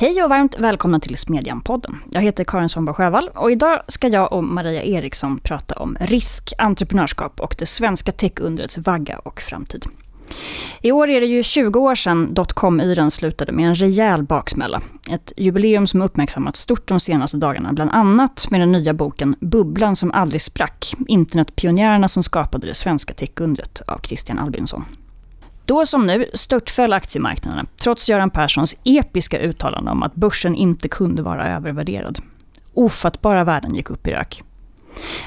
Hej och varmt välkomna till Smedjan-podden. Jag heter Karin Svanberg Sjövall och idag ska jag och Maria Eriksson prata om risk, entreprenörskap och det svenska techundrets vagga och framtid. I år är det ju 20 år sedan dotcom-yran slutade med en rejäl baksmälla. Ett jubileum som uppmärksammats stort de senaste dagarna, bland annat med den nya boken Bubblan som aldrig sprack, internetpionjärerna som skapade det svenska techundret av Christian Albinsson. Då som nu störtföll aktiemarknaderna, trots Göran Perssons episka uttalande om att börsen inte kunde vara övervärderad. Ofattbara värden gick upp i rök.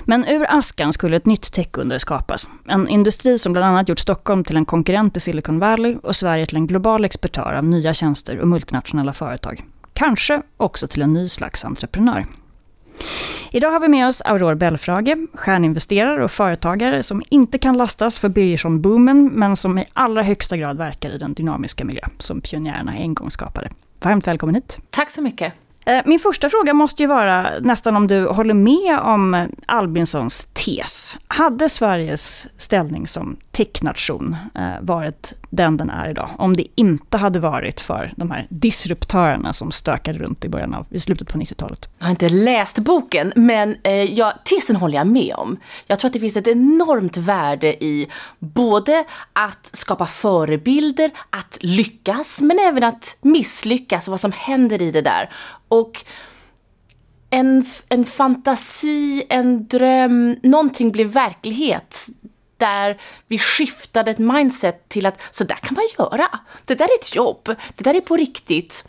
Men ur askan skulle ett nytt techunder skapas. En industri som bland annat gjort Stockholm till en konkurrent i Silicon Valley och Sverige till en global exportör av nya tjänster och multinationella företag. Kanske också till en ny slags entreprenör. Idag har vi med oss Aurore Belfrage, stjärninvesterare och företagare som inte kan lastas för Birgersson-boomen, men som i allra högsta grad verkar i den dynamiska miljö som pionjärerna en gång skapade. Varmt välkommen hit. Tack så mycket. Eh, min första fråga måste ju vara nästan om du håller med om Albinsons tes. Hade Sveriges ställning som technation eh, varit den den är idag, om det inte hade varit för de här disruptörerna som stökade runt i, början av, i slutet på 90-talet? Jag har inte läst boken, men eh, ja, tesen håller jag med om. Jag tror att det finns ett enormt värde i både att skapa förebilder, att lyckas, men även att misslyckas och vad som händer i det där. Och en, en fantasi, en dröm, någonting blev verklighet där vi skiftade ett mindset till att så där kan man göra. Det där är ett jobb. Det där är på riktigt.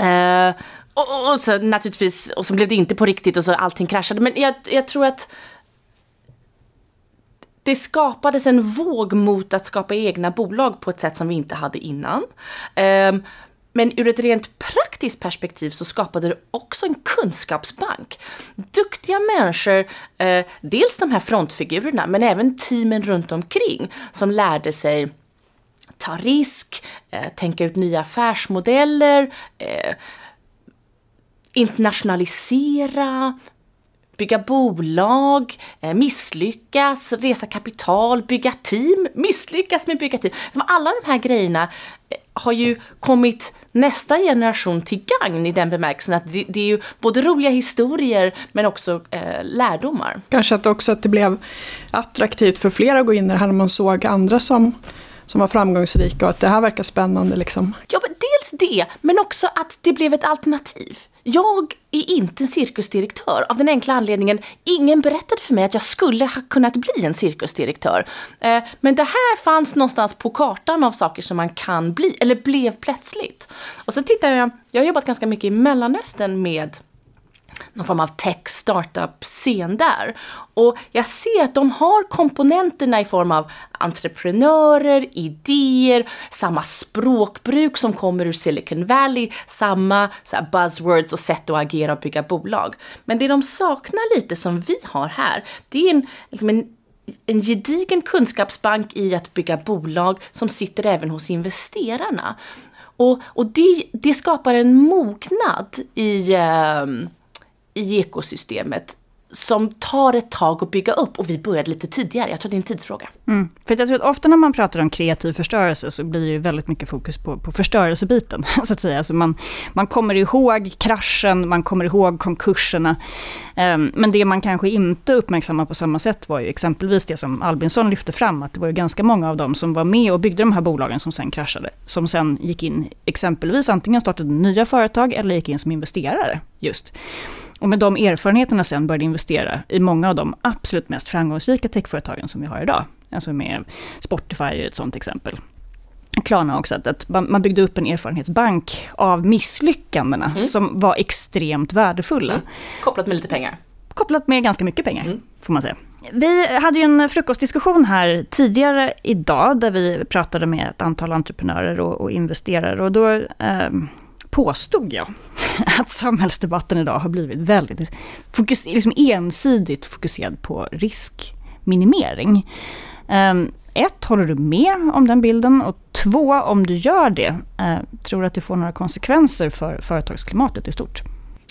Uh, och, och, så naturligtvis, och så blev det inte på riktigt och så allting kraschade. Men jag, jag tror att det skapades en våg mot att skapa egna bolag på ett sätt som vi inte hade innan. Um, men ur ett rent praktiskt perspektiv så skapade det också en kunskapsbank. Duktiga människor, eh, dels de här frontfigurerna, men även teamen runt omkring som lärde sig ta risk, eh, tänka ut nya affärsmodeller, eh, internationalisera, bygga bolag, eh, misslyckas, resa kapital, bygga team, misslyckas med bygga team. Alla de här grejerna eh, har ju kommit nästa generation till gagn i den bemärkelsen att det, det är ju både roliga historier men också eh, lärdomar. Kanske att också att det blev attraktivt för fler att gå in i det här när man såg andra som som var framgångsrika och att det här verkar spännande liksom. Ja, men dels det, men också att det blev ett alternativ. Jag är inte en cirkusdirektör av den enkla anledningen, ingen berättade för mig att jag skulle ha kunnat bli en cirkusdirektör. Eh, men det här fanns någonstans på kartan av saker som man kan bli, eller blev plötsligt. Och sen tittar jag, jag har jobbat ganska mycket i Mellanöstern med någon form av tech startup-scen där. Och jag ser att de har komponenterna i form av entreprenörer, idéer, samma språkbruk som kommer ur Silicon Valley, samma så buzzwords och sätt att agera och bygga bolag. Men det de saknar lite som vi har här, det är en, liksom en en gedigen kunskapsbank i att bygga bolag som sitter även hos investerarna. Och, och det, det skapar en mognad i, eh, i ekosystemet som tar ett tag att bygga upp och vi började lite tidigare. Jag tror det är en tidsfråga. Mm. För jag tror att ofta när man pratar om kreativ förstörelse så blir det väldigt mycket fokus på, på förstörelsebiten. Så att säga. Alltså man, man kommer ihåg kraschen, man kommer ihåg konkurserna. Um, men det man kanske inte uppmärksammar på samma sätt var ju exempelvis det som Albinsson lyfte fram, att det var ju ganska många av dem som var med och byggde de här bolagen som sen kraschade, som sen gick in exempelvis antingen startade nya företag eller gick in som investerare just. Och med de erfarenheterna sen började investera i många av de absolut mest framgångsrika techföretagen som vi har idag. Alltså med Spotify är ett sånt exempel. Klarna också, att man byggde upp en erfarenhetsbank av misslyckandena mm. som var extremt värdefulla. Mm. Kopplat med lite pengar. Kopplat med ganska mycket pengar, mm. får man säga. Vi hade ju en frukostdiskussion här tidigare idag, där vi pratade med ett antal entreprenörer och, och investerare. Och då eh, påstod jag att samhällsdebatten idag har blivit väldigt fokus, liksom ensidigt fokuserad på riskminimering. Ehm, ett, håller du med om den bilden? Och två, om du gör det, eh, tror du att det får några konsekvenser för företagsklimatet i stort?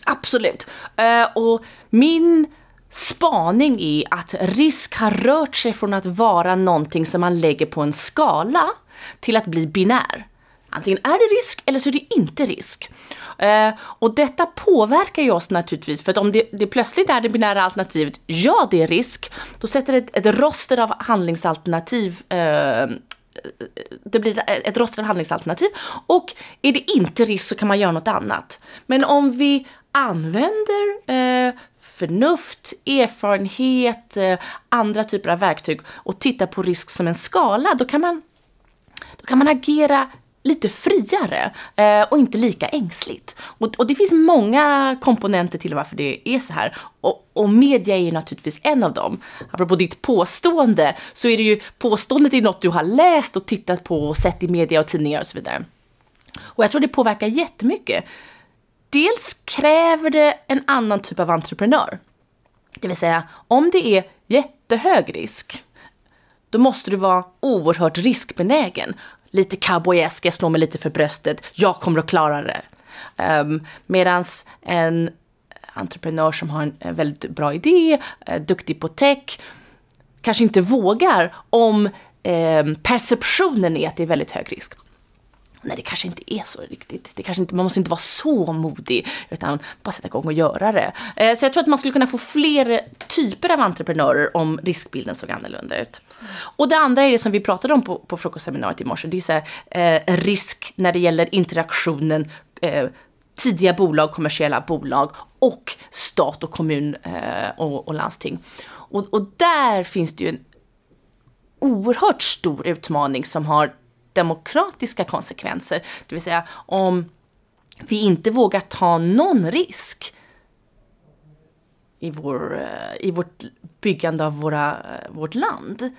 Absolut. Eh, och min spaning är att risk har rört sig från att vara någonting som man lägger på en skala till att bli binär antingen är det risk eller så är det inte risk. Eh, och detta påverkar ju oss naturligtvis, för att om det, det plötsligt är det binära alternativet ja, det är risk, då sätter det ett, ett roster av handlingsalternativ eh, det blir ett roster av handlingsalternativ. Och är det inte risk så kan man göra något annat. Men om vi använder eh, förnuft, erfarenhet, eh, andra typer av verktyg och tittar på risk som en skala, då kan man, då kan man agera lite friare eh, och inte lika ängsligt. Och, och, det finns många komponenter till varför det är så här. Och, och media är ju naturligtvis en av dem. Apropå ditt påstående, så är det ju påståendet är något du har läst och tittat på och sett i media och tidningar och så vidare. Och jag tror det påverkar jättemycket. Dels kräver det en annan typ av entreprenör. Det vill säga, om det är jättehög risk, då måste du vara oerhört riskbenägen lite cowboyesk, jag slår mig lite för bröstet, jag kommer att klara det. Ehm, um, Medan en entreprenör som har en väldigt bra idé, eh, duktig på tech, kanske inte vågar om eh, perceptionen är att det är väldigt hög risk. Nej, det kanske inte är så riktigt. Det kanske inte, man måste inte vara så modig, utan bara sätta igång och göra det. Eh, så jag tror att man skulle kunna få fler typer av entreprenörer om riskbilden såg annorlunda ut. Och det andra är det som vi pratade om på, på frukostseminariet i morse. Det är så här, eh, risk när det gäller interaktionen eh, tidiga bolag, kommersiella bolag och stat och kommun eh, och, och, landsting. Och, och där finns det ju en oerhört stor utmaning som har demokratiska konsekvenser. Det vill säga om vi inte vågar ta någon risk i, vår, eh, i vårt byggande av våra, eh, vårt land,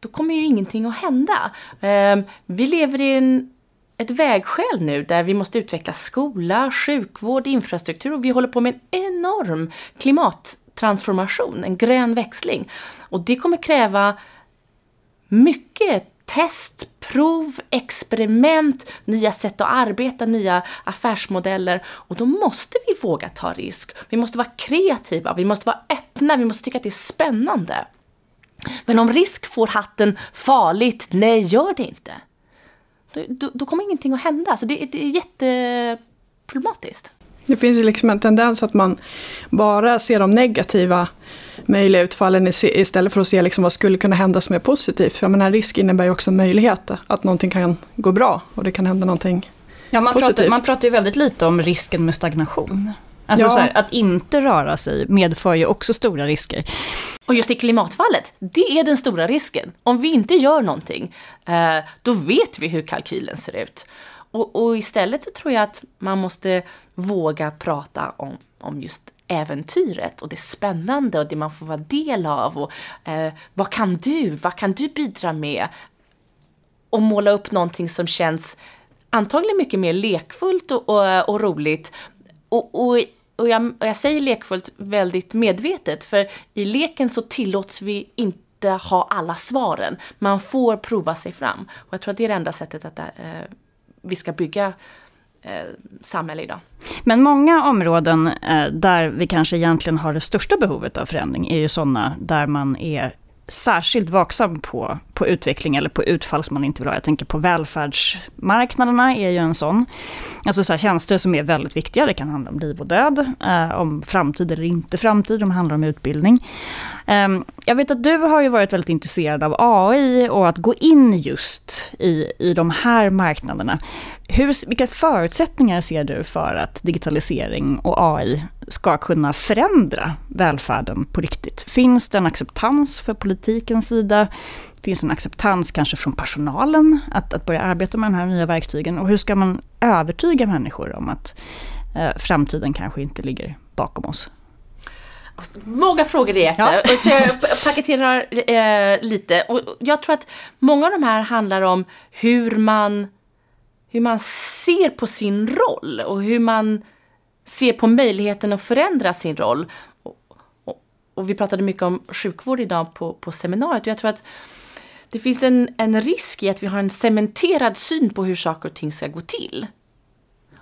då kommer ju ingenting att hända. Ehm, vi lever i en, ett vägskäl nu där vi måste utveckla skola, sjukvård, infrastruktur och vi håller på med en enorm klimattransformation, en grön växling. Och det kommer kräva mycket test, prov, experiment, nya sätt att arbeta, nya affärsmodeller. Och då måste vi våga ta risk. Vi måste vara kreativa, vi måste vara öppna, vi måste tycka att det är spännande. Men om risk får hatten farligt, nej gör det inte. Då, då, då kommer ingenting att hända. Så det, det är jätteproblematiskt. Det finns ju liksom en tendens att man bara ser de negativa möjliga utfallen istället för att se liksom vad skulle kunna hända som är positivt. För jag menar, risk innebär ju också en möjlighet att någonting kan gå bra och det kan hända någonting ja, man positivt. Pratar, man pratar ju väldigt lite om risken med stagnation. Alltså ja. här, att inte röra sig medför ju också stora risker. Och just i klimatfallet, det är den stora risken. Om vi inte gör någonting, eh, då vet vi hur kalkylen ser ut. Och, och, istället så tror jag att man måste våga prata om, om just äventyret och det spännande och det man får vara del av. Och, eh, vad kan du? Vad kan du bidra med? Och måla upp någonting som känns antagligen mycket mer lekfullt och, och, och roligt. Och, och, och, jag, och jag säger lekfullt väldigt medvetet, för i leken så tillåts vi inte ha alla svaren. Man får prova sig fram. Och jag tror att det är det enda sättet att äh, vi ska bygga eh, samhälle idag. Men många områden eh, där vi kanske egentligen har det största behovet av förändring är ju sådana där man är särskilt vaksam på, på utveckling eller på utfall som man inte vill ha. Jag tänker på välfärdsmarknaderna är ju en sån. Alltså så tjänster som är väldigt viktiga. Det kan handla om liv och död, eh, om framtid eller inte framtid, det handlar om utbildning. Ehm, jag vet att du har ju varit väldigt intresserad av AI och att gå in just i, i de här marknaderna. Hur, vilka förutsättningar ser du för att digitalisering och AI ska kunna förändra välfärden på riktigt? Finns det en acceptans för politikens sida? Finns det en acceptans kanske från personalen att, att börja arbeta med de här nya verktygen? Och hur ska man övertyga människor om att eh, framtiden kanske inte ligger bakom oss? Många frågor i ett. Ja. jag paketerar eh, lite. Och jag tror att många av de här handlar om hur man hur man ser på sin roll och hur man ser på möjligheten att förändra sin roll. Och, och, och vi pratade mycket om sjukvård idag på, på seminariet och jag tror att det finns en, en risk i att vi har en cementerad syn på hur saker och ting ska gå till.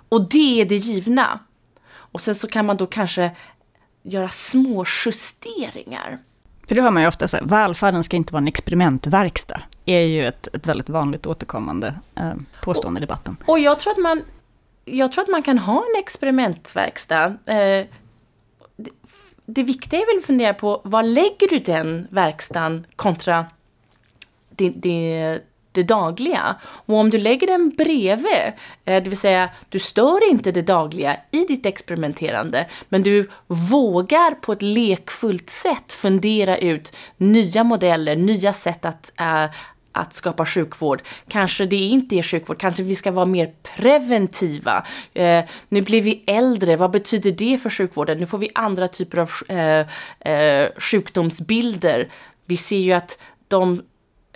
Och det är det givna. Och sen så kan man då kanske göra små justeringar. För det hör man ju ofta, så här, välfärden ska inte vara en experimentverkstad. är ju ett, ett väldigt vanligt återkommande eh, påstående i debatten. Och jag tror att man, jag tror att man kan ha en experimentverkstad. Eh, det, det viktiga är väl att fundera på, var lägger du den verkstaden kontra det, det, det dagliga. Och om du lägger den bredvid, eh, det vill säga du stör inte det dagliga i ditt experimenterande, men du vågar på ett lekfullt sätt fundera ut nya modeller, nya sätt att, äh, att skapa sjukvård. Kanske det inte är sjukvård, kanske vi ska vara mer preventiva. Eh, nu blir vi äldre, vad betyder det för sjukvården? Nu får vi andra typer av eh, eh, sjukdomsbilder. Vi ser ju att de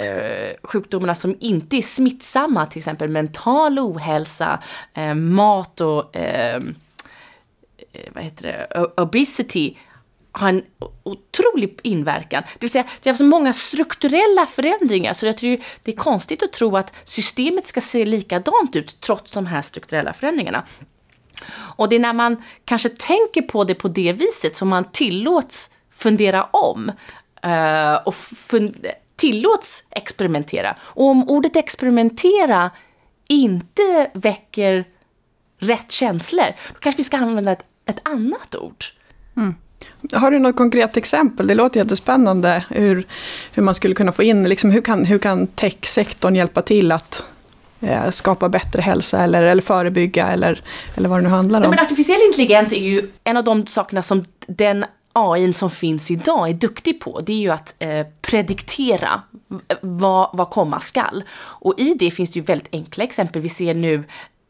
eh, sjukdomarna som inte är smittsamma, till exempel mental ohälsa, eh, mat och ehm, eh, vad heter det, obesity, har en otrolig inverkan. Det vill säga, det är så många strukturella förändringar så jag tror det är konstigt att tro att systemet ska se likadant ut trots de här strukturella förändringarna. Och det är när man kanske tänker på det på det viset som man tillåts fundera om. Eh, och fund tillåts experimentera. Och om ordet experimentera inte väcker rätt känslor, då kanske vi ska använda ett, ett annat ord. Mm. Har du något konkret exempel? Det låter jättespännande hur, hur man skulle kunna få in, liksom, hur kan, hur kan techsektorn hjälpa till att eh, skapa bättre hälsa eller, eller förebygga eller, eller vad det nu handlar om? Nej, men artificiell intelligens är ju en av de sakerna som den AI som finns idag är duktig på, det är ju att eh, prediktera vad, vad komma skall. Och i det finns det ju väldigt enkla exempel. Vi ser nu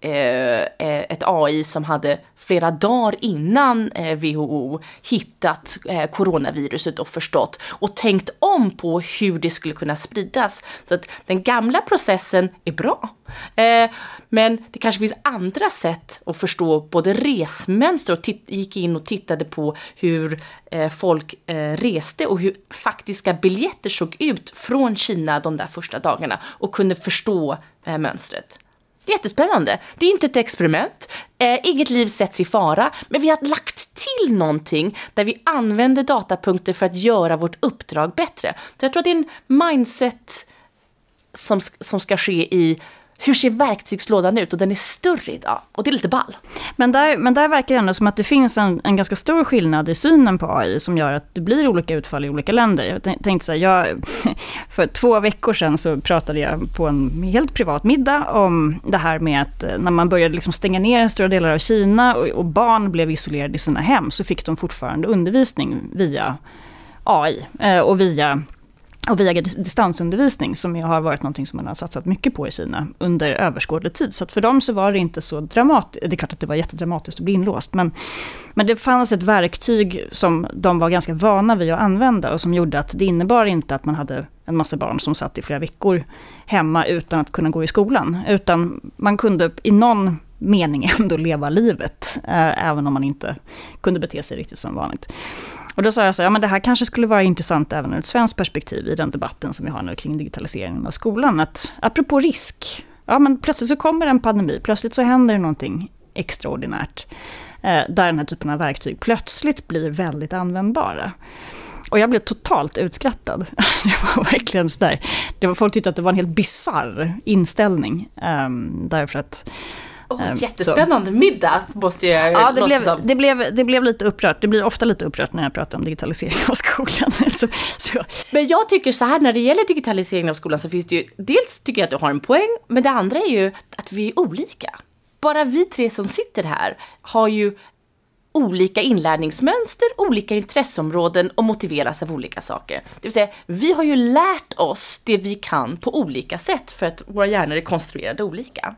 Eh, eh, ett AI som hade flera dagar innan eh, WHO hittat eh, coronaviruset och förstått och tänkt om på hur det skulle kunna spridas. Så att den gamla processen är bra. Eh, men det kanske finns andra sätt att förstå både resmönster och gick in och tittade på hur eh, folk eh, reste och hur faktiska biljetter såg ut från Kina de där första dagarna och kunde förstå eh, mönstret. Jättespännande. Det är inte ett experiment, eh, inget liv sätts i fara, men vi har lagt till någonting där vi använder datapunkter för att göra vårt uppdrag bättre. Så jag tror att det är en mindset som, som ska ske i hur ser verktygslådan ut? Och den är större idag. Och det är lite ball. Men där, men där verkar det ändå som att det finns en, en ganska stor skillnad i synen på AI som gör att det blir olika utfall i olika länder. Jag tänkte så här, jag, för två veckor sedan så pratade jag på en helt privat middag om det här med att eh, när man började liksom stänga ner stora delar av Kina och, och barn blev isolerade i sina hem så fick de fortfarande undervisning via AI eh, och via och via distansundervisning som ju har varit något som man har satsat mycket på i Kina under överskådlig tid. Så för dem så var det inte så dramatiskt, det är klart att det var jättedramatiskt att bli inlåst, men, men det fanns ett verktyg som de var ganska vana vid att använda och som gjorde att det innebar inte att man hade en massa barn som satt i flera veckor hemma utan att kunna gå i skolan, utan man kunde i någon mening ändå leva livet, eh, även om man inte kunde bete sig riktigt som vanligt. Och då sa jag så, ja men det här kanske skulle vara intressant även ur ett svenskt perspektiv i den debatten som vi har nu kring digitaliseringen av skolan. Att apropå risk, ja men plötsligt så kommer en pandemi, plötsligt så händer det någonting extraordinärt. Eh, där den här typen av verktyg plötsligt blir väldigt användbara. Och jag blev totalt utskrattad. Det var verkligen sådär. Det var, folk tyckte att det var en helt bizarr inställning. Um, därför att Oh, jättespännande så. middag måste jag ja, det blev, som. Det blev, det blev lite upprört. Det blir ofta lite upprört när jag pratar om digitalisering av skolan. så, så. Men jag tycker så här, när det gäller digitalisering av skolan så finns det ju, dels tycker jag att du har en poäng, men det andra är ju att vi är olika. Bara vi tre som sitter här har ju olika inlärningsmönster, olika intresseområden och motiveras av olika saker. Det vill säga, vi har ju lärt oss det vi kan på olika sätt för att våra hjärnor är konstruerade olika.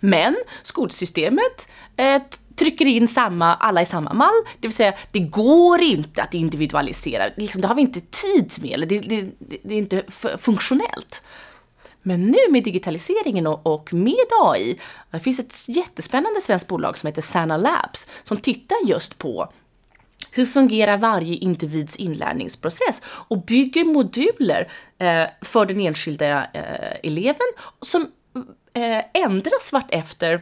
Men skolsystemet eh, trycker in samma, alla i samma mall, det vill säga det går inte att individualisera, liksom, det har vi inte tid med, eller det, det, det är inte funktionellt. Men nu med digitaliseringen och, och, med AI, det finns ett jättespännande svenskt bolag som heter Sana Labs som tittar just på hur fungerar varje individs inlärningsprocess och bygger moduler eh, för den enskilda eh, eleven som eh, ändras vartefter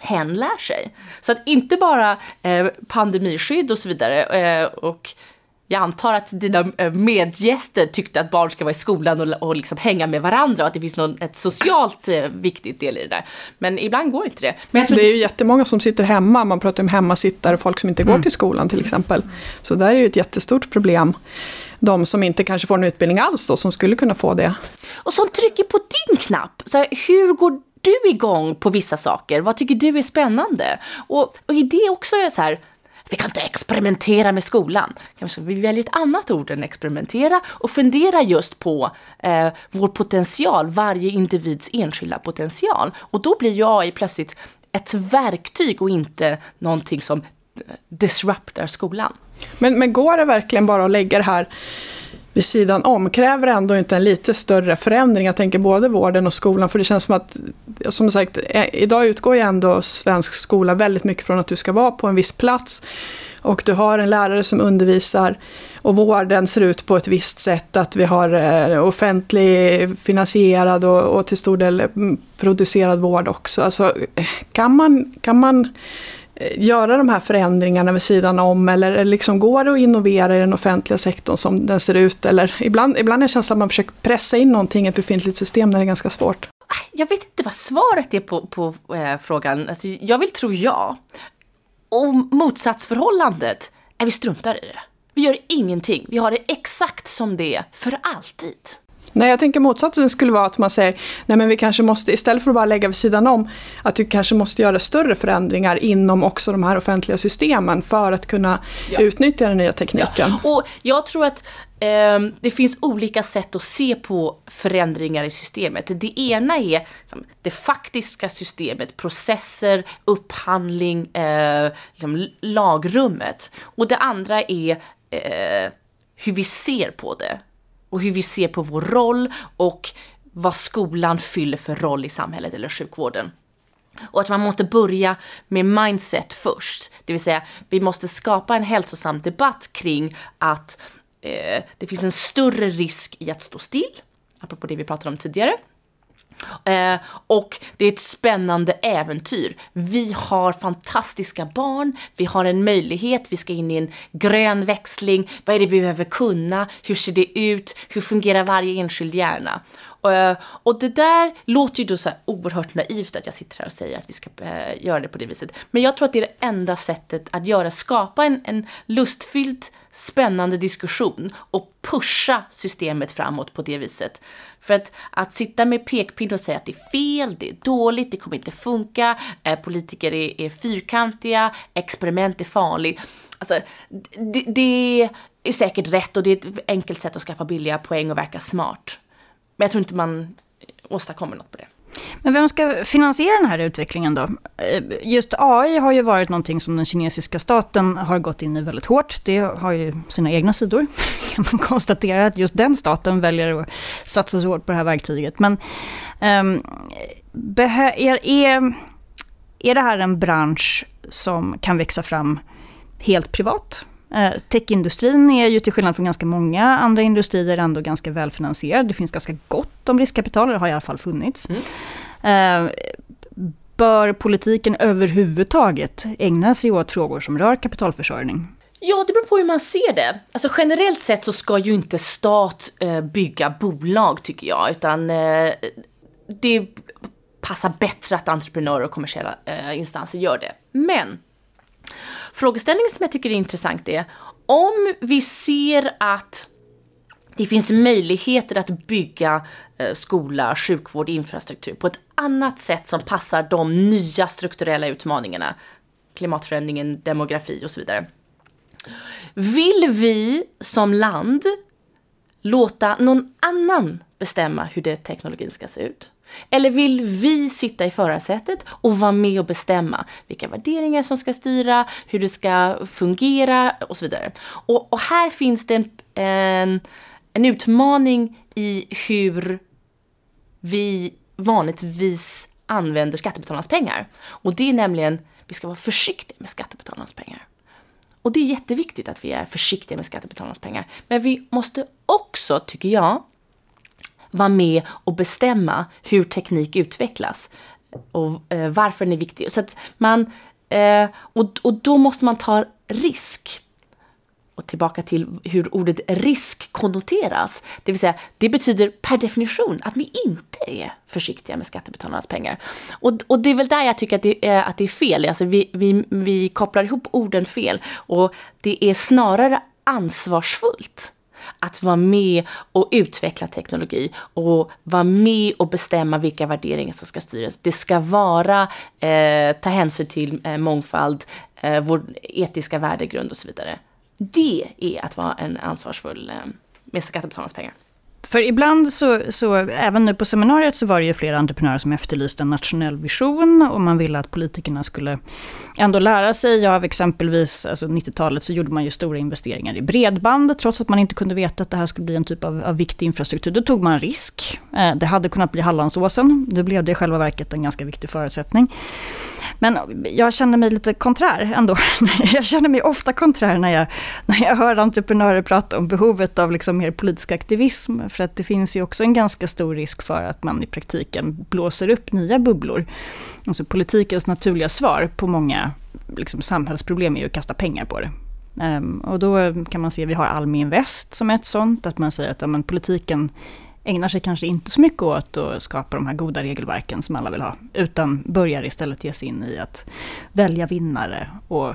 hen lär sig. Så att inte bara eh, pandemiskydd och så vidare eh, och jag antar att dina eh, medgäster tyckte att barn ska vara i skolan och, och liksom hänga med varandra och att det finns någon, ett socialt eh, viktigt del i det där. Men ibland går inte det. Men det är ju jättemånga som sitter hemma, man pratar om hemmasittare, folk som inte går mm. till skolan till exempel. Så där är ju ett jättestort problem. De som inte kanske får en utbildning alls då, som skulle kunna få det. Och som trycker på din knapp. Så hur går du igång på vissa saker? Vad tycker du är spännande? Och, och i det också är så här, vi kan inte experimentera med skolan. Vi väljer ett annat ord än experimentera och fundera just på eh, vår potential, varje individs enskilda potential. Och då blir ju AI plötsligt ett verktyg och inte någonting som eh, disruptar skolan. Men, men går det verkligen bara att lägga det här vid sidan om kräver det ändå inte en lite större förändring. Jag tänker både vården och skolan, för det känns som att, som sagt, eh, idag utgår ju ändå svensk skola väldigt mycket från att du ska vara på en viss plats och du har en lärare som undervisar och vården ser ut på ett visst sätt, att vi har eh, offentlig finansierad och, och till stor del mm, producerad vård också. Alltså, eh, kan man, kan man Eh, göra de här förändringarna vid sidan om eller liksom går det att innovera i den offentliga sektorn som den ser ut? Eller ibland, ibland är det känslan att man försöker pressa in någonting i ett befintligt system när det är ganska svårt. Jag vet inte vad svaret är på, på eh, frågan. Alltså, jag vill tro ja. Och motsatsförhållandet är vi struntar i det. Vi gör ingenting. Vi har det exakt som det är för alltid. Nej, jag tänker motsatsen skulle vara att man säger, nej men vi kanske måste, istället för att bara lägga vid sidan om, att vi kanske måste göra större förändringar inom också de här offentliga systemen för att kunna ja. utnyttja den nya tekniken. Ja. Och jag tror att eh, det finns olika sätt att se på förändringar i systemet. Det ena är liksom, det faktiska systemet, processer, upphandling, eh, liksom, lagrummet. Och det andra är eh, hur vi ser på det och hur vi ser på vår roll och vad skolan fyller för roll i samhället eller sjukvården. Och att man måste börja med mindset först. Det vill säga, vi måste skapa en hälsosam debatt kring att eh, det finns en större risk i att stå still, apropå det vi pratade om tidigare. Eh, och det är ett spännande äventyr. Vi har fantastiska barn, vi har en möjlighet, vi ska in i en grön växling. Vad är det vi behöver kunna? Hur ser det ut? Hur fungerar varje enskild hjärna? Eh, och det där låter ju då så här oerhört naivt att jag sitter här och säger att vi ska eh, göra det på det viset. Men jag tror att det är det enda sättet att göra, skapa en, en lustfylld, spännande diskussion och pusha systemet framåt på det viset. För att, att sitta med pekpinne och säga att det är fel, det är dåligt, det kommer inte funka, eh, politiker är, är fyrkantiga, experiment är farligt. Alltså, det, det är säkert rätt och det är ett enkelt sätt att skaffa billiga poäng och verka smart. Men jag tror inte man åstadkommer något på det. Men vem ska finansiera den här utvecklingen då? Eh, just AI har ju varit någonting som den kinesiska staten har gått in i väldigt hårt. Det har ju sina egna sidor. Kan man konstatera att just den staten väljer att satsa så hårt på det här verktyget. Men um, är, är, är det här en bransch som kan växa fram helt privat? Eh, techindustrin är ju till skillnad från ganska många andra industrier ändå ganska välfinansierad. Det finns ganska gott om riskkapital, det har i alla fall funnits. Mm. Eh, bör politiken överhuvudtaget ägna sig åt frågor som rör kapitalförsörjning? Ja, det beror på hur man ser det. Alltså generellt sett så ska ju inte stat eh, bygga bolag tycker jag, utan eh, det passar bättre att entreprenörer och kommersiella eh, instanser gör det. Men Frågeställningen som jag tycker är intressant är om vi ser att det finns möjligheter att bygga eh, skola, sjukvård, infrastruktur på ett annat sätt som passar de nya strukturella utmaningarna. Klimatförändringen, demografi och så vidare. Vill vi som land låta någon annan bestämma hur det teknologin ska se ut? Eller vill vi sitta i förarsätet och vara med och bestämma vilka värderingar som ska styra, hur det ska fungera och så vidare. Och, och här finns det en, en, en utmaning i hur vi vanligtvis använder skattebetalarnas pengar. Och det är nämligen, vi ska vara försiktiga med skattebetalarnas pengar. Och det är jätteviktigt att vi är försiktiga med skattebetalarnas pengar. Men vi måste också, tycker jag, vara med och bestämma hur teknik utvecklas och eh, varför den är viktig. Så att man, eh, och, och då måste man ta risk och tillbaka till hur ordet risk konnoteras. Det vill säga, det betyder per definition att vi inte är försiktiga med skattebetalarnas pengar. Och, och det är väl där jag tycker att det är, att det är fel. Alltså vi, vi, vi kopplar ihop orden fel. Och det är snarare ansvarsfullt att vara med och utveckla teknologi och vara med och bestämma vilka värderingar som ska styras. Det ska vara eh, ta hänsyn till eh, mångfald, eh, vår etiska värdegrund och så vidare. Det är att vara en ansvarsfull eh, med skattebetalarnas pengar. För ibland så, så, även nu på seminariet så var det ju flera entreprenörer som efterlyste en nationell vision och man ville att politikerna skulle ändå lära sig av exempelvis, alltså 90-talet så gjorde man ju stora investeringar i bredband trots att man inte kunde veta att det här skulle bli en typ av, av viktig infrastruktur. Då tog man risk. Eh, det hade kunnat bli Hallandsåsen, det blev det i själva verket en ganska viktig förutsättning. Men jag känner mig lite konträr ändå. Jag känner mig ofta konträr när jag, när jag hör entreprenörer prata om behovet av liksom mer politisk aktivism. För att det finns ju också en ganska stor risk för att man i praktiken blåser upp nya bubblor. Alltså politikens naturliga svar på många liksom, samhällsproblem är ju att kasta pengar på det. Ehm, och då kan man se, vi har Almi Invest som ett sånt, att man säger att ja, men politiken ägnar sig kanske inte så mycket åt att skapa de här goda regelverken som alla vill ha, utan börjar istället ge sig in i att välja vinnare och,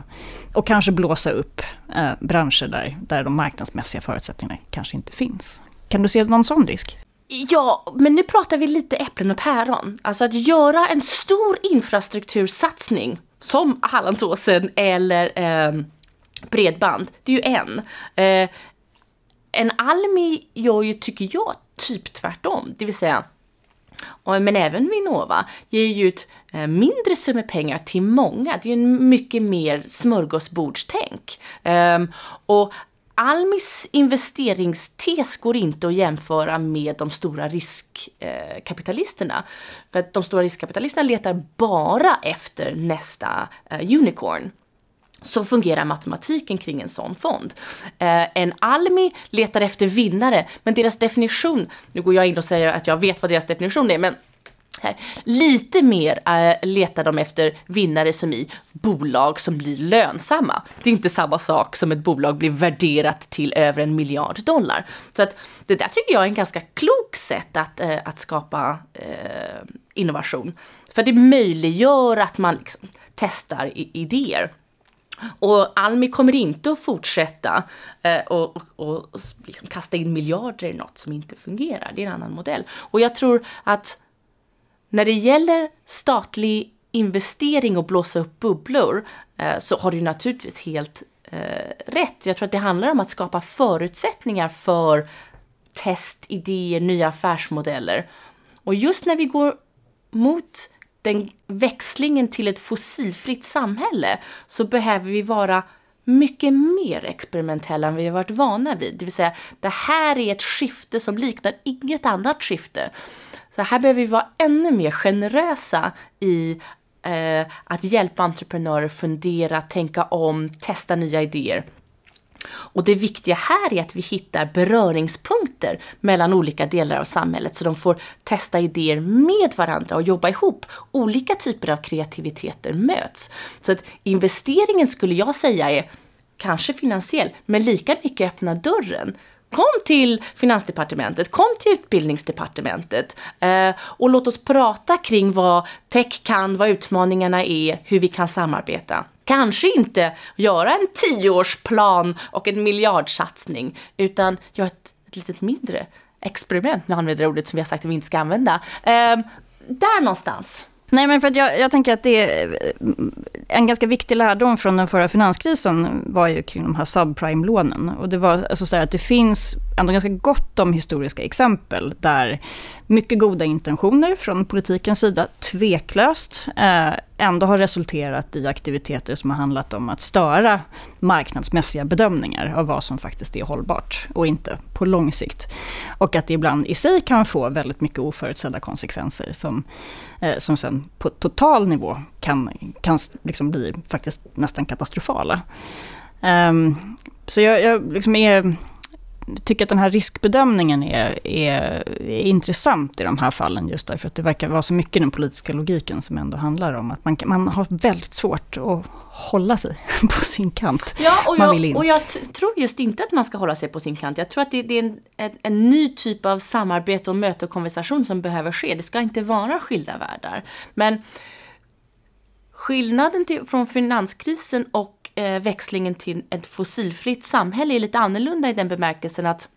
och kanske blåsa upp eh, branscher där, där de marknadsmässiga förutsättningarna kanske inte finns. Kan du se någon sån risk? Ja, men nu pratar vi lite äpplen och päron. Alltså att göra en stor infrastruktursatsning som Hallandsåsen eller eh, bredband, det är ju en. Eh, en Almi gör ju, tycker jag, typ tvärtom. Det vill säga, men även Vinnova ger ju ut eh, mindre summor pengar till många. Det är ju en mycket mer smörgåsbordstänk. Ehm, och Almis investeringstes går inte att jämföra med de stora riskkapitalisterna. För att de stora riskkapitalisterna letar bara efter nästa eh, unicorn. Så fungerar matematiken kring en sån fond. Eh, en Almi letar efter vinnare, men deras definition, nu går jag in och säger att jag vet vad deras definition är, men här. Lite mer eh, äh, letar de efter vinnare som i bolag som blir lönsamma. Det är inte samma sak som ett bolag blir värderat till över en miljard dollar. Så att det där tycker jag är en ganska klok sätt att, äh, att skapa äh, innovation. För det möjliggör att man liksom testar idéer. Och Almi kommer inte att fortsätta eh, och, och, och liksom kasta in miljarder i något som inte fungerar. Det är en annan modell. Och jag tror att när det gäller statlig investering och blåsa upp bubblor eh, så har du naturligtvis helt eh, rätt. Jag tror att det handlar om att skapa förutsättningar för test, idéer, nya affärsmodeller. Och just när vi går mot den växlingen till ett fossilfritt samhälle så behöver vi vara mycket mer experimentella än vi har varit vana vid. Det vill säga, det här är ett skifte som liknar inget annat skifte. Så här behöver vi vara ännu mer generösa i eh, att hjälpa entreprenörer fundera, tänka om, testa nya idéer. Och det viktiga här är att vi hittar beröringspunkter mellan olika delar av samhället så de får testa idéer med varandra och jobba ihop. Olika typer av kreativiteter möts. Så att investeringen skulle jag säga är kanske finansiell, men lika mycket öppna dörren Kom till Finansdepartementet, kom till Utbildningsdepartementet eh, och låt oss prata kring vad tech kan, vad utmaningarna är, hur vi kan samarbeta. Kanske inte göra en tioårsplan och en miljardsatsning, utan göra ett, ett litet mindre experiment, nu använder jag ordet som vi har sagt att vi inte ska använda. Eh, där någonstans. Nej, men för att jag, jag tänker att det en ganska viktig lärdom från den förra finanskrisen var ju kring de här subprime-lånen. Och det var alltså så att det finns ändå ganska gott om historiska exempel där mycket goda intentioner från politikens sida, tveklöst, eh, ändå har resulterat i aktiviteter som har handlat om att störa marknadsmässiga bedömningar av vad som faktiskt är hållbart och inte på lång sikt. Och att det ibland i sig kan få väldigt mycket oförutsedda konsekvenser som, eh, som sen på total nivå kan, kan liksom bli faktiskt nästan katastrofala. Um, så jag, jag liksom är tycker att den här riskbedömningen är, är, är, intressant i de här fallen, just därför att det verkar vara så mycket den politiska logiken som ändå handlar om att man, man har väldigt svårt att hålla sig på sin kant. Ja, och jag, och jag tror just inte att man ska hålla sig på sin kant. Jag tror att det, det är en, en, en, ny typ av samarbete och möte och konversation som behöver ske. Det ska inte vara skilda världar. Men skillnaden till, från finanskrisen och eh, växlingen till ett fossilfritt samhälle är lite annorlunda i den bemärkelsen att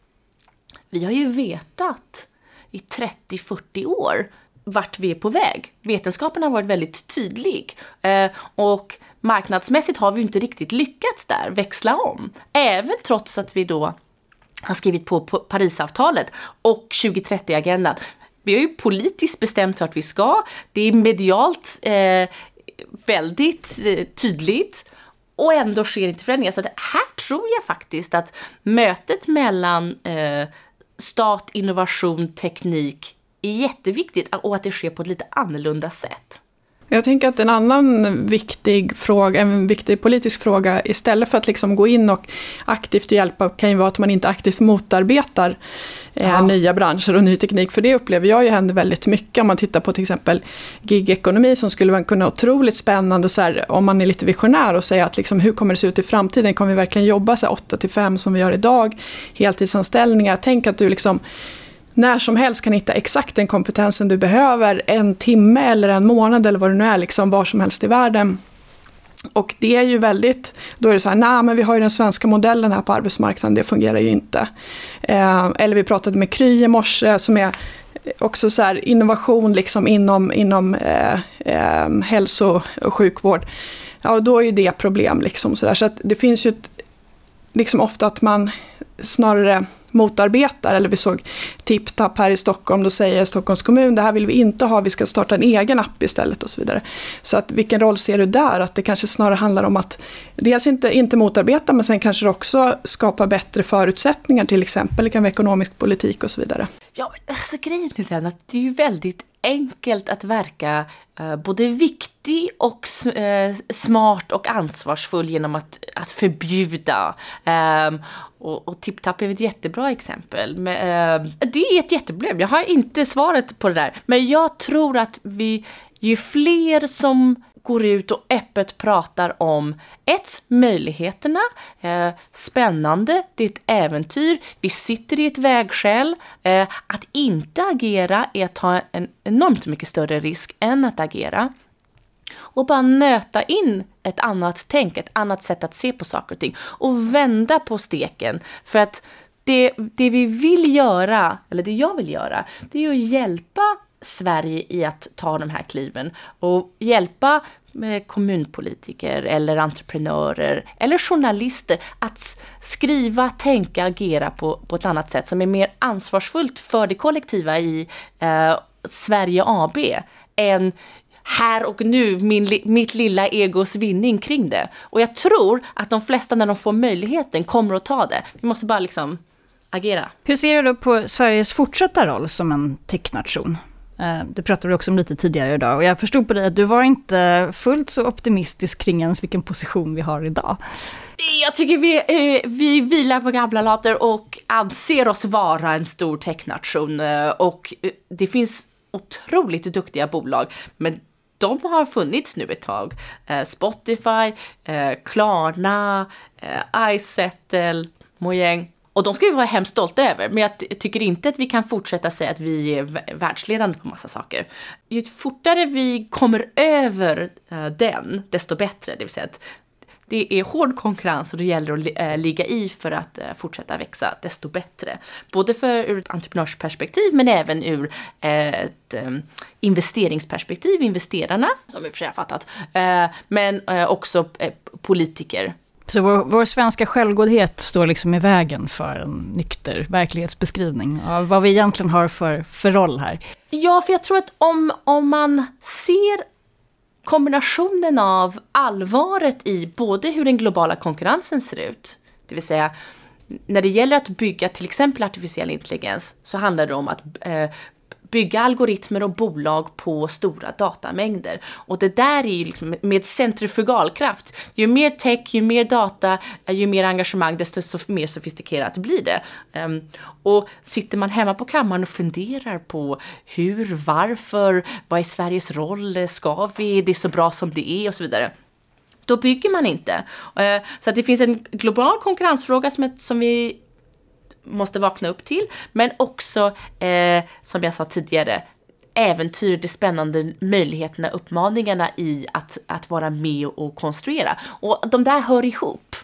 vi har ju vetat i 30-40 år vart vi är på väg. Vetenskapen har varit väldigt tydlig. Eh, och marknadsmässigt har vi inte riktigt lyckats där, växla om. Även trots att vi då har skrivit på Parisavtalet och 2030-agendan. Vi har ju politiskt bestämt vart vi ska. Det är medialt eh, väldigt eh, tydligt. Och ändå sker inte förändringar. Så här tror jag faktiskt att mötet mellan eh, stat, innovation, teknik är jätteviktigt och att det sker på ett lite annorlunda sätt. Jag tänker att en annan viktig fråga, en viktig politisk fråga, istället för att liksom gå in och aktivt hjälpa, kan ju vara att man inte aktivt motarbetar eh, ja. nya branscher och ny teknik. För det upplever jag ju händer väldigt mycket om man tittar på till exempel gigekonomi som skulle kunna vara otroligt spännande så här, om man är lite visionär och säger att liksom, hur kommer det se ut i framtiden? Kommer vi verkligen jobba så 8 till 5 som vi gör idag? Heltidsanställningar. Tänk att du liksom när som helst kan hitta exakt den kompetensen du behöver en timme eller en månad eller vad det nu är, liksom var som helst i världen. Och det är ju väldigt, då är det så här, nej men vi har ju den svenska modellen här på arbetsmarknaden, det fungerar ju inte. Eh, eller vi pratade med Kry i morse som är också så här, innovation liksom inom, inom eh, eh, hälso och sjukvård. Ja, då är ju det problem liksom så där. Så att det finns ju ett, liksom ofta att man snarare motarbetar, eller vi såg TipTap här i Stockholm, då säger Stockholms kommun, det här vill vi inte ha, vi ska starta en egen app istället och så vidare. Så att vilken roll ser du där? Att det kanske snarare handlar om att dels inte, inte motarbeta, men sen kanske också skapa bättre förutsättningar, till exempel det kan vara ekonomisk politik och så vidare. Ja, alltså grejen är den att det är ju väldigt enkelt att verka eh, både viktig och eh, smart och ansvarsfull genom att, att förbjuda. Eh, och, och TipTap är ett jättebra exempel. Men, eh, det är ett jätteproblem. Jag har inte svaret på det där. Men jag tror att vi, ju fler som går ut och öppet pratar om ett, möjligheterna, eh, spännande, det är ett äventyr, vi sitter i ett vägskäl. Eh, att inte agera är att ta en enormt mycket större risk än att agera. Och bara nöta in ett annat tänk, ett annat sätt att se på saker och ting. Och vända på steken. För att det, det vi vill göra, eller det jag vill göra, det är att hjälpa Sverige i att ta de här kliven och hjälpa eh, kommunpolitiker eller entreprenörer eller journalister att skriva, tänka, agera på, på ett annat sätt som är mer ansvarsfullt för det kollektiva i eh, Sverige AB än här och nu, min, mitt lilla egos vinning kring det. Och jag tror att de flesta när de får möjligheten kommer att ta det. Vi måste bara liksom agera. Hur ser du då på Sveriges fortsatta roll som en technation? Eh, det pratade vi också om lite tidigare idag och jag förstod på dig att du var inte fullt så optimistisk kring ens vilken position vi har idag. Jag tycker vi, eh, vi vilar på gamla later och anser oss vara en stor technation eh, och det finns otroligt duktiga bolag men de har funnits nu ett tag. Spotify, Klarna, iSettle, Mojang och de ska vi vara hemskt stolta över, men jag tycker inte att vi kan fortsätta säga att vi är världsledande på massa saker. Ju fortare vi kommer över uh, den, desto bättre. Det vill säga att det är hård konkurrens och det gäller att uh, ligga i för att uh, fortsätta växa, desto bättre. Både för ur ett entreprenörsperspektiv men även ur ett um, investeringsperspektiv, investerarna, som vi för sig har fattat, men också politiker så vår, vår, svenska självgodhet står liksom i vägen för en nykter verklighetsbeskrivning av vad vi egentligen har för, för roll här. Ja, för jag tror att om, om man ser kombinationen av allvaret i både hur den globala konkurrensen ser ut, det vill säga när det gäller att bygga till exempel artificiell intelligens så handlar det om att eh, bygga algoritmer och bolag på stora datamängder. Och det där är ju liksom med centrifugalkraft. Ju mer tech, ju mer data, eh, ju mer engagemang, desto mer sofistikerat blir det. Ehm, och sitter man hemma på kammaren och funderar på hur, varför, vad är Sveriges roll, eh, ska vi, det är så bra som det är och så vidare då bygger man inte. Eh, så att det finns en global konkurrensfråga som, som vi måste vakna upp till. Men också, eh, som jag sa tidigare, äventyr, de spännande möjligheterna, uppmaningarna i att, att vara med och konstruera. Och de där hör ihop.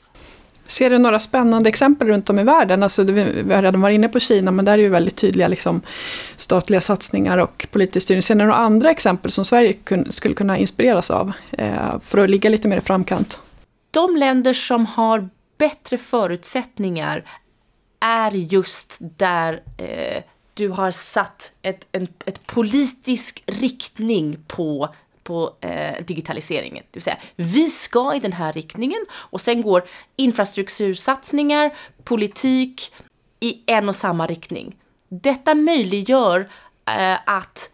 Ser du några spännande exempel runt om i världen? Alltså, vi har redan varit inne på Kina, men där är ju väldigt tydliga liksom, statliga satsningar och politisk styrning. Ser du några andra exempel som Sverige kun, skulle kunna inspireras av eh, för att ligga lite mer i framkant? De länder som har bättre förutsättningar är just där eh, du har satt ett, en ett politisk riktning på på eh, digitaliseringen. Det vill säga, vi ska i den här riktningen och sen går infrastruktursatsningar, politik i en och samma riktning. Detta möjliggör eh, att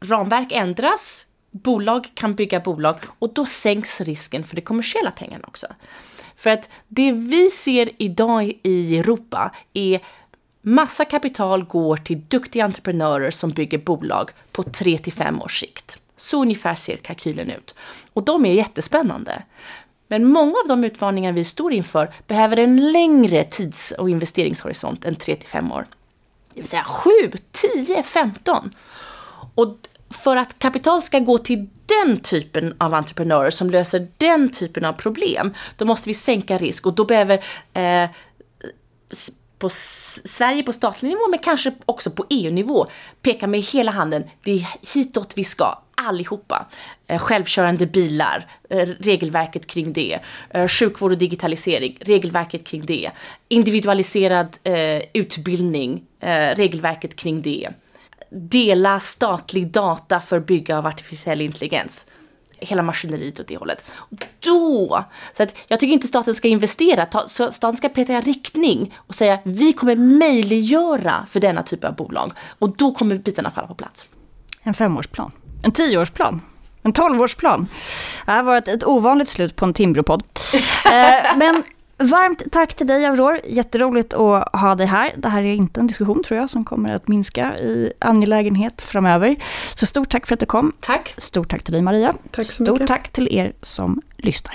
ramverk ändras, bolag kan bygga bolag och då sänks risken för de kommersiella pengarna också. För att det vi ser idag i Europa är massa kapital går till duktiga entreprenörer som bygger bolag på 3 till 5 års sikt. Så ungefär ser kalkylen ut. Och de är jättespännande. Men många av de utmaningar vi står inför behöver en längre tids och investeringshorisont än 3 till 5 år. Det vill säga 7, 10, 15. Och för att kapital ska gå till den typen av entreprenörer som löser den typen av problem, då måste vi sänka risk och då behöver eh, på Sverige på statlig nivå, men kanske också på EU-nivå, peka med hela handen, det är hitåt vi ska, allihopa. Eh, självkörande bilar, eh, regelverket kring det. Eh, sjukvård och digitalisering, regelverket kring det. Individualiserad eh, utbildning, eh, regelverket kring det dela statlig data för bygga av artificiell intelligens. Hela maskineriet åt det hållet. Då! Så att jag tycker inte staten ska investera, ta, staten ska peta riktning och säga vi kommer möjliggöra för denna typ av bolag. Och då kommer bitarna falla på plats. En femårsplan. En tioårsplan. En tolvårsplan. Det här var ett, ett ovanligt slut på en Timbropodd. eh, men Varmt tack till dig Aurore, jätteroligt att ha dig här. Det här är inte en diskussion tror jag som kommer att minska i angelägenhet framöver. Så stort tack för att du kom. Tack. Stort tack till dig Maria. Tack så mycket. Stort tack till er som lyssnar.